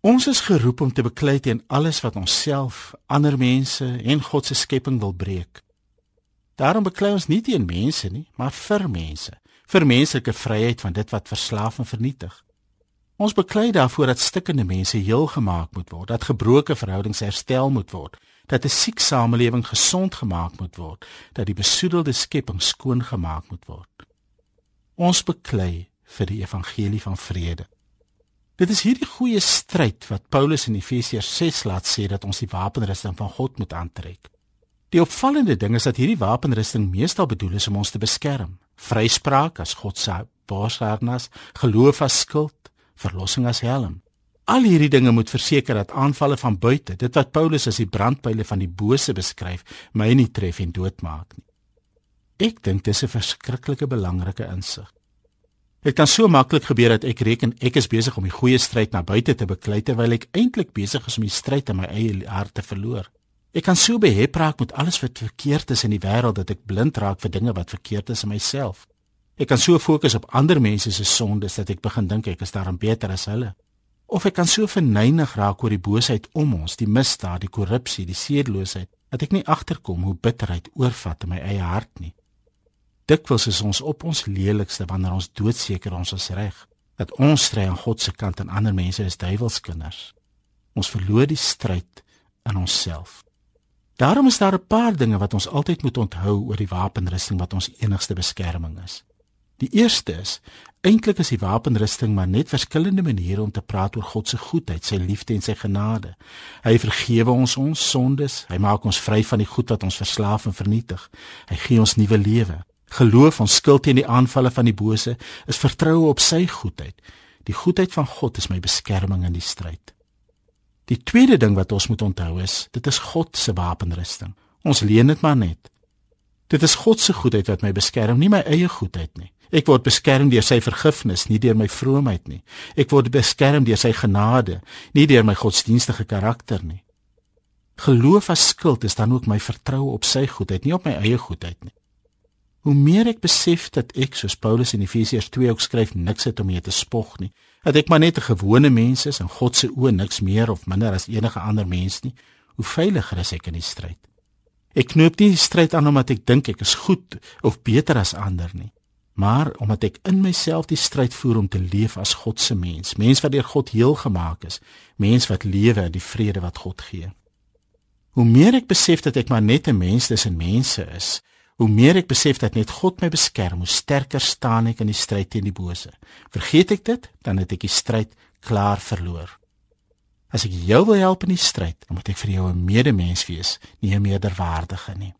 Ons is geroep om te beklei teen alles wat onsself, ander mense en God se skepping wil breek. Daarom beklei ons nie teen mense nie, maar vir mense, vir menslike vryheid van dit wat verslaaf en vernietig. Ons beklei daarvoor dat stikkende mense heel gemaak moet word, dat gebroke verhoudings herstel moet word, dat 'n siek samelewing gesond gemaak moet word, dat die besoedelde skepping skoon gemaak moet word. Ons beklei vir die evangelie van vrede. Dit is hierdie goeie stryd wat Paulus in Efesiërs 6 laat sê dat ons die wapenrusting van God moet aantrek. Die opvallende ding is dat hierdie wapenrusting meestal bedoel is om ons te beskerm. Vryspraak as God se borsharnas, geloof as skild, verlossing as helm. Al hierdie dinge moet verseker dat aanvalle van buite, dit wat Paulus as die brandpyle van die bose beskryf, my nie tref en doodmaak nie. Ek dink dis 'n verskriklike belangrike insig. Dit kan so maklik gebeur dat ek reken ek is besig om die goeie stryd na buite te beklei terwyl ek eintlik besig is om die stryd in my eie hart te verloor. Ek kan so behep raak met alles wat verkeerd is in die wêreld dat ek blind raak vir dinge wat verkeerd is in myself. Ek kan so fokus op ander mense se sondes dat ek begin dink ek is daarom beter as hulle. Of ek kan so verneig raak oor die boosheid om ons, die misdaad, die korrupsie, die sedeloosheid, dat ek nie agterkom hoe bitterheid oorvat in my eie hart nie. Dikwels is ons op ons lelikste wanneer ons doodseker ons is reg, dat ons stry aan God se kant en ander mense is duiwelskinders. Ons verloor die stryd in onsself. Daarom is daar 'n paar dinge wat ons altyd moet onthou oor die wapenrusting wat ons enigste beskerming is. Die eerste is eintlik is die wapenrusting maar net verskillende maniere om te praat oor God se goedheid, sy liefde en sy genade. Hy vergewe ons ons sondes, hy maak ons vry van die goed wat ons verslaaf en vernietig. Hy gee ons nuwe lewe. Geloof ons skuld teen die aanvalle van die bose is vertroue op sy goedheid. Die goedheid van God is my beskerming in die stryd. Die tweede ding wat ons moet onthou is, dit is God se wapenrusting. Ons leen dit maar net. Dit is God se goedheid wat my beskerm, nie my eie goedheid nie. Ek word beskerm deur sy vergifnis, nie deur my vroomheid nie. Ek word beskerm deur sy genade, nie deur my godsdienstige karakter nie. Geloof as skild is dan ook my vertroue op sy goedheid, nie op my eie goedheid nie. Hoe meer ek besef dat ek soos Paulus in Efesiërs 2 ook skryf niks het om mee te spog nie, dat ek maar net 'n gewone mens is en God se oë niks meer of minder as enige ander mens nie, hoe veiliger is ek in die stryd. Ek knoop nie die stryd aan omdat ek dink ek is goed of beter as ander nie maar omdat ek in myself die stryd voer om te leef as God se mens, mens wat deur God heel gemaak is, mens wat lewe in die vrede wat God gee. Hoe meer ek besef dat ek maar net 'n mens tussen mense is, hoe meer ek besef dat net God my beskerm, hoe sterker staan ek in die stryd teen die bose. Vergeet ek dit, dan het ek die stryd klaar verloor. As ek jou wil help in die stryd, dan moet ek vir jou 'n medemens wees, nie 'n meerderwaardige nie.